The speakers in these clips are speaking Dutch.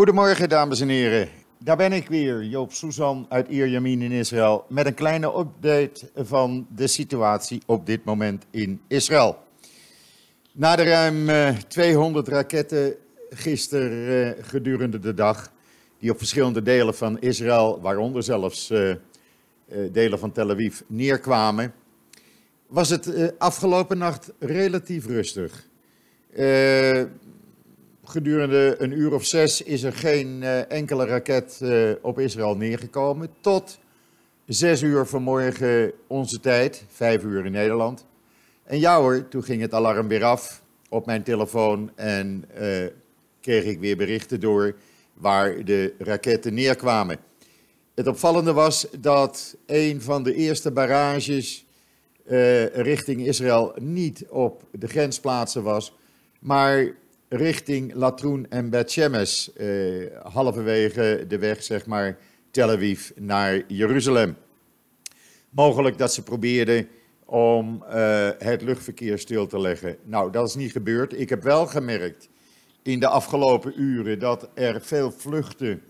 Goedemorgen, dames en heren. Daar ben ik weer, Joop Susan uit Ierjamin in Israël, met een kleine update van de situatie op dit moment in Israël. Na de ruim 200 eh, raketten gisteren uh, gedurende de dag, die op verschillende delen van Israël, waaronder zelfs uh, delen van Tel Aviv, neerkwamen, was het afgelopen nacht relatief rustig. Gedurende een uur of zes is er geen uh, enkele raket uh, op Israël neergekomen. Tot zes uur vanmorgen onze tijd, vijf uur in Nederland. En ja hoor, toen ging het alarm weer af op mijn telefoon en uh, kreeg ik weer berichten door waar de raketten neerkwamen. Het opvallende was dat een van de eerste barrages richting Israël niet op de grensplaatsen was, maar richting Latroen en Bet eh, halverwege de weg, zeg maar, Tel Aviv naar Jeruzalem. Mogelijk dat ze probeerden om uh, het luchtverkeer stil te leggen. Nou, dat is niet gebeurd. Ik heb wel gemerkt in de afgelopen uren dat er veel vluchten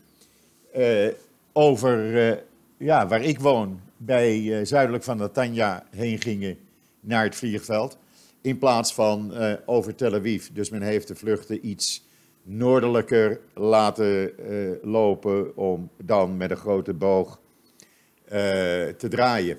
uh, over, ja, waar ik woon, bij zuidelijk van Natanja heen gingen naar het vliegveld in plaats van uh, over Tel Aviv. Dus men heeft de vluchten iets noordelijker laten uh, lopen om dan met een grote boog uh, te draaien.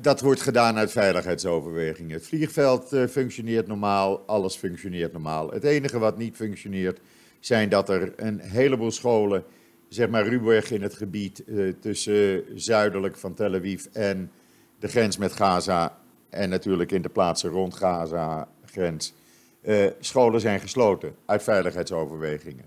dat wordt gedaan uit veiligheidsoverwegingen. Het vliegveld functioneert normaal, alles functioneert normaal. Het enige wat niet functioneert zijn dat er een heleboel scholen, zeg maar ruwweg in het gebied tussen zuidelijk van Tel Aviv en de grens met Gaza en natuurlijk in de plaatsen rond Gaza-grens. Uh, scholen zijn gesloten uit veiligheidsoverwegingen.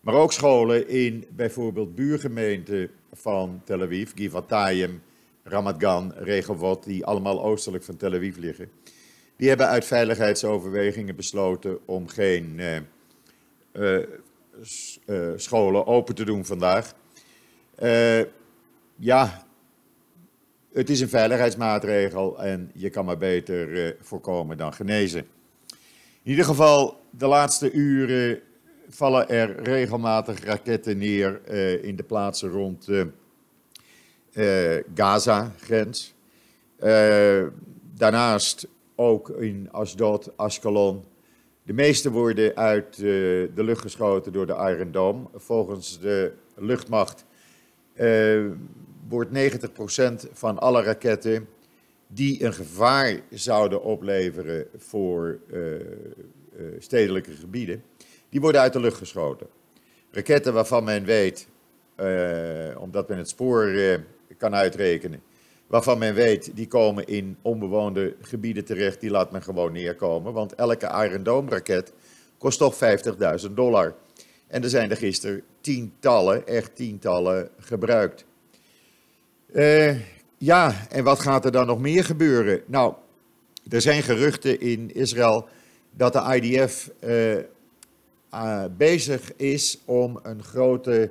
Maar ook scholen in bijvoorbeeld buurgemeenten van Tel Aviv, Givatayim, Ramat Gan, Rehovot, die allemaal oostelijk van Tel Aviv liggen. Die hebben uit veiligheidsoverwegingen besloten om geen uh, uh, scholen open te doen vandaag. ja, het is een veiligheidsmaatregel en je kan maar beter uh, voorkomen dan genezen. In ieder geval, de laatste uren vallen er regelmatig raketten neer uh, in de plaatsen rond uh, Gaza-grens. daarnaast ook in Asdod, Ashkelon. De meeste worden uit de lucht geschoten door de Iron Dome. Volgens de luchtmacht wordt 90% van alle raketten die een gevaar zouden opleveren voor uh, uh, stedelijke gebieden, die worden uit de lucht geschoten. Raketten waarvan men weet, uh, omdat men het spoor kan uitrekenen, waarvan men weet, die komen in onbewoonde gebieden terecht, die laat men gewoon neerkomen. Want elke Iron Dome raket kost toch 50.000 dollar. En er zijn er gisteren tientallen, echt tientallen gebruikt. Uh, ja, en wat gaat er dan nog meer gebeuren? Nou, er zijn geruchten in Israël dat de IDF uh, uh, bezig is om een grote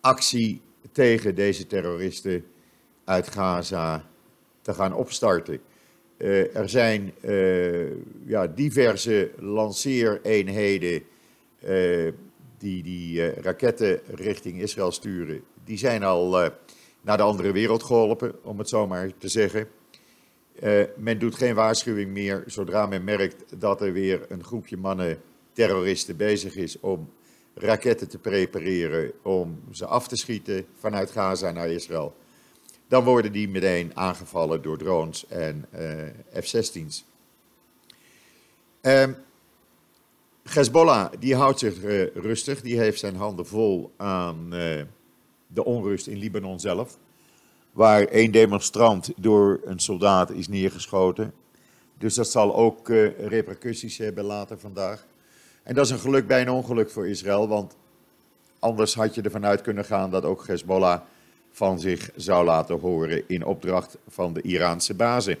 actie tegen deze terroristen uit Gaza te gaan opstarten. er zijn ja, diverse lanceereenheden die die raketten richting Israël sturen. Die zijn al naar de andere wereld geholpen, om het zo maar te zeggen. Uh, men doet geen waarschuwing meer zodra men merkt dat er weer een groepje mannen, terroristen, bezig is om raketten te prepareren om ze af te schieten vanuit Gaza naar Israël. Dan worden die meteen aangevallen door drones en uh, F-16's. Uh, Hezbollah die houdt zich uh, rustig, die heeft zijn handen vol aan de onrust in Libanon zelf. Waar één demonstrant door een soldaat is neergeschoten. Dus dat zal ook uh, repercussies hebben later vandaag. En dat is een geluk bij een ongeluk voor Israël, want anders had je ervan uit kunnen gaan dat ook Hezbollah van zich zou laten horen in opdracht van de Iraanse bazen.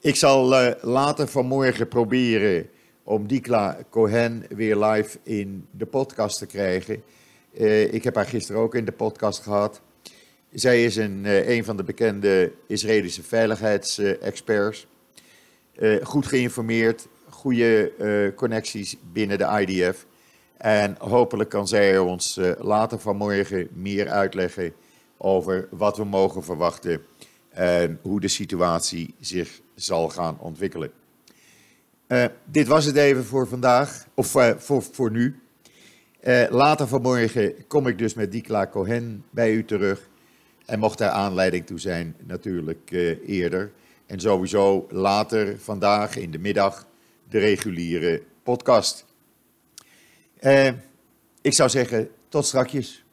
Ik zal uh, later vanmorgen proberen om Dikla Cohen weer live in de podcast te krijgen. Uh, ik heb haar gisteren ook in de podcast gehad. Zij is een, uh, een van de bekende Israëlische veiligheidsexperts. Uh, goed geïnformeerd, goede connecties binnen de IDF. En hopelijk kan zij ons later vanmorgen meer uitleggen over wat we mogen verwachten en hoe de situatie zich zal gaan ontwikkelen. Dit was het even voor vandaag, of voor, voor nu. Later vanmorgen kom ik dus met Dikla Cohen bij u terug. En mocht daar aanleiding toe zijn, natuurlijk eerder. En sowieso later vandaag in de middag de reguliere podcast. Uh, ik zou zeggen, tot strakjes.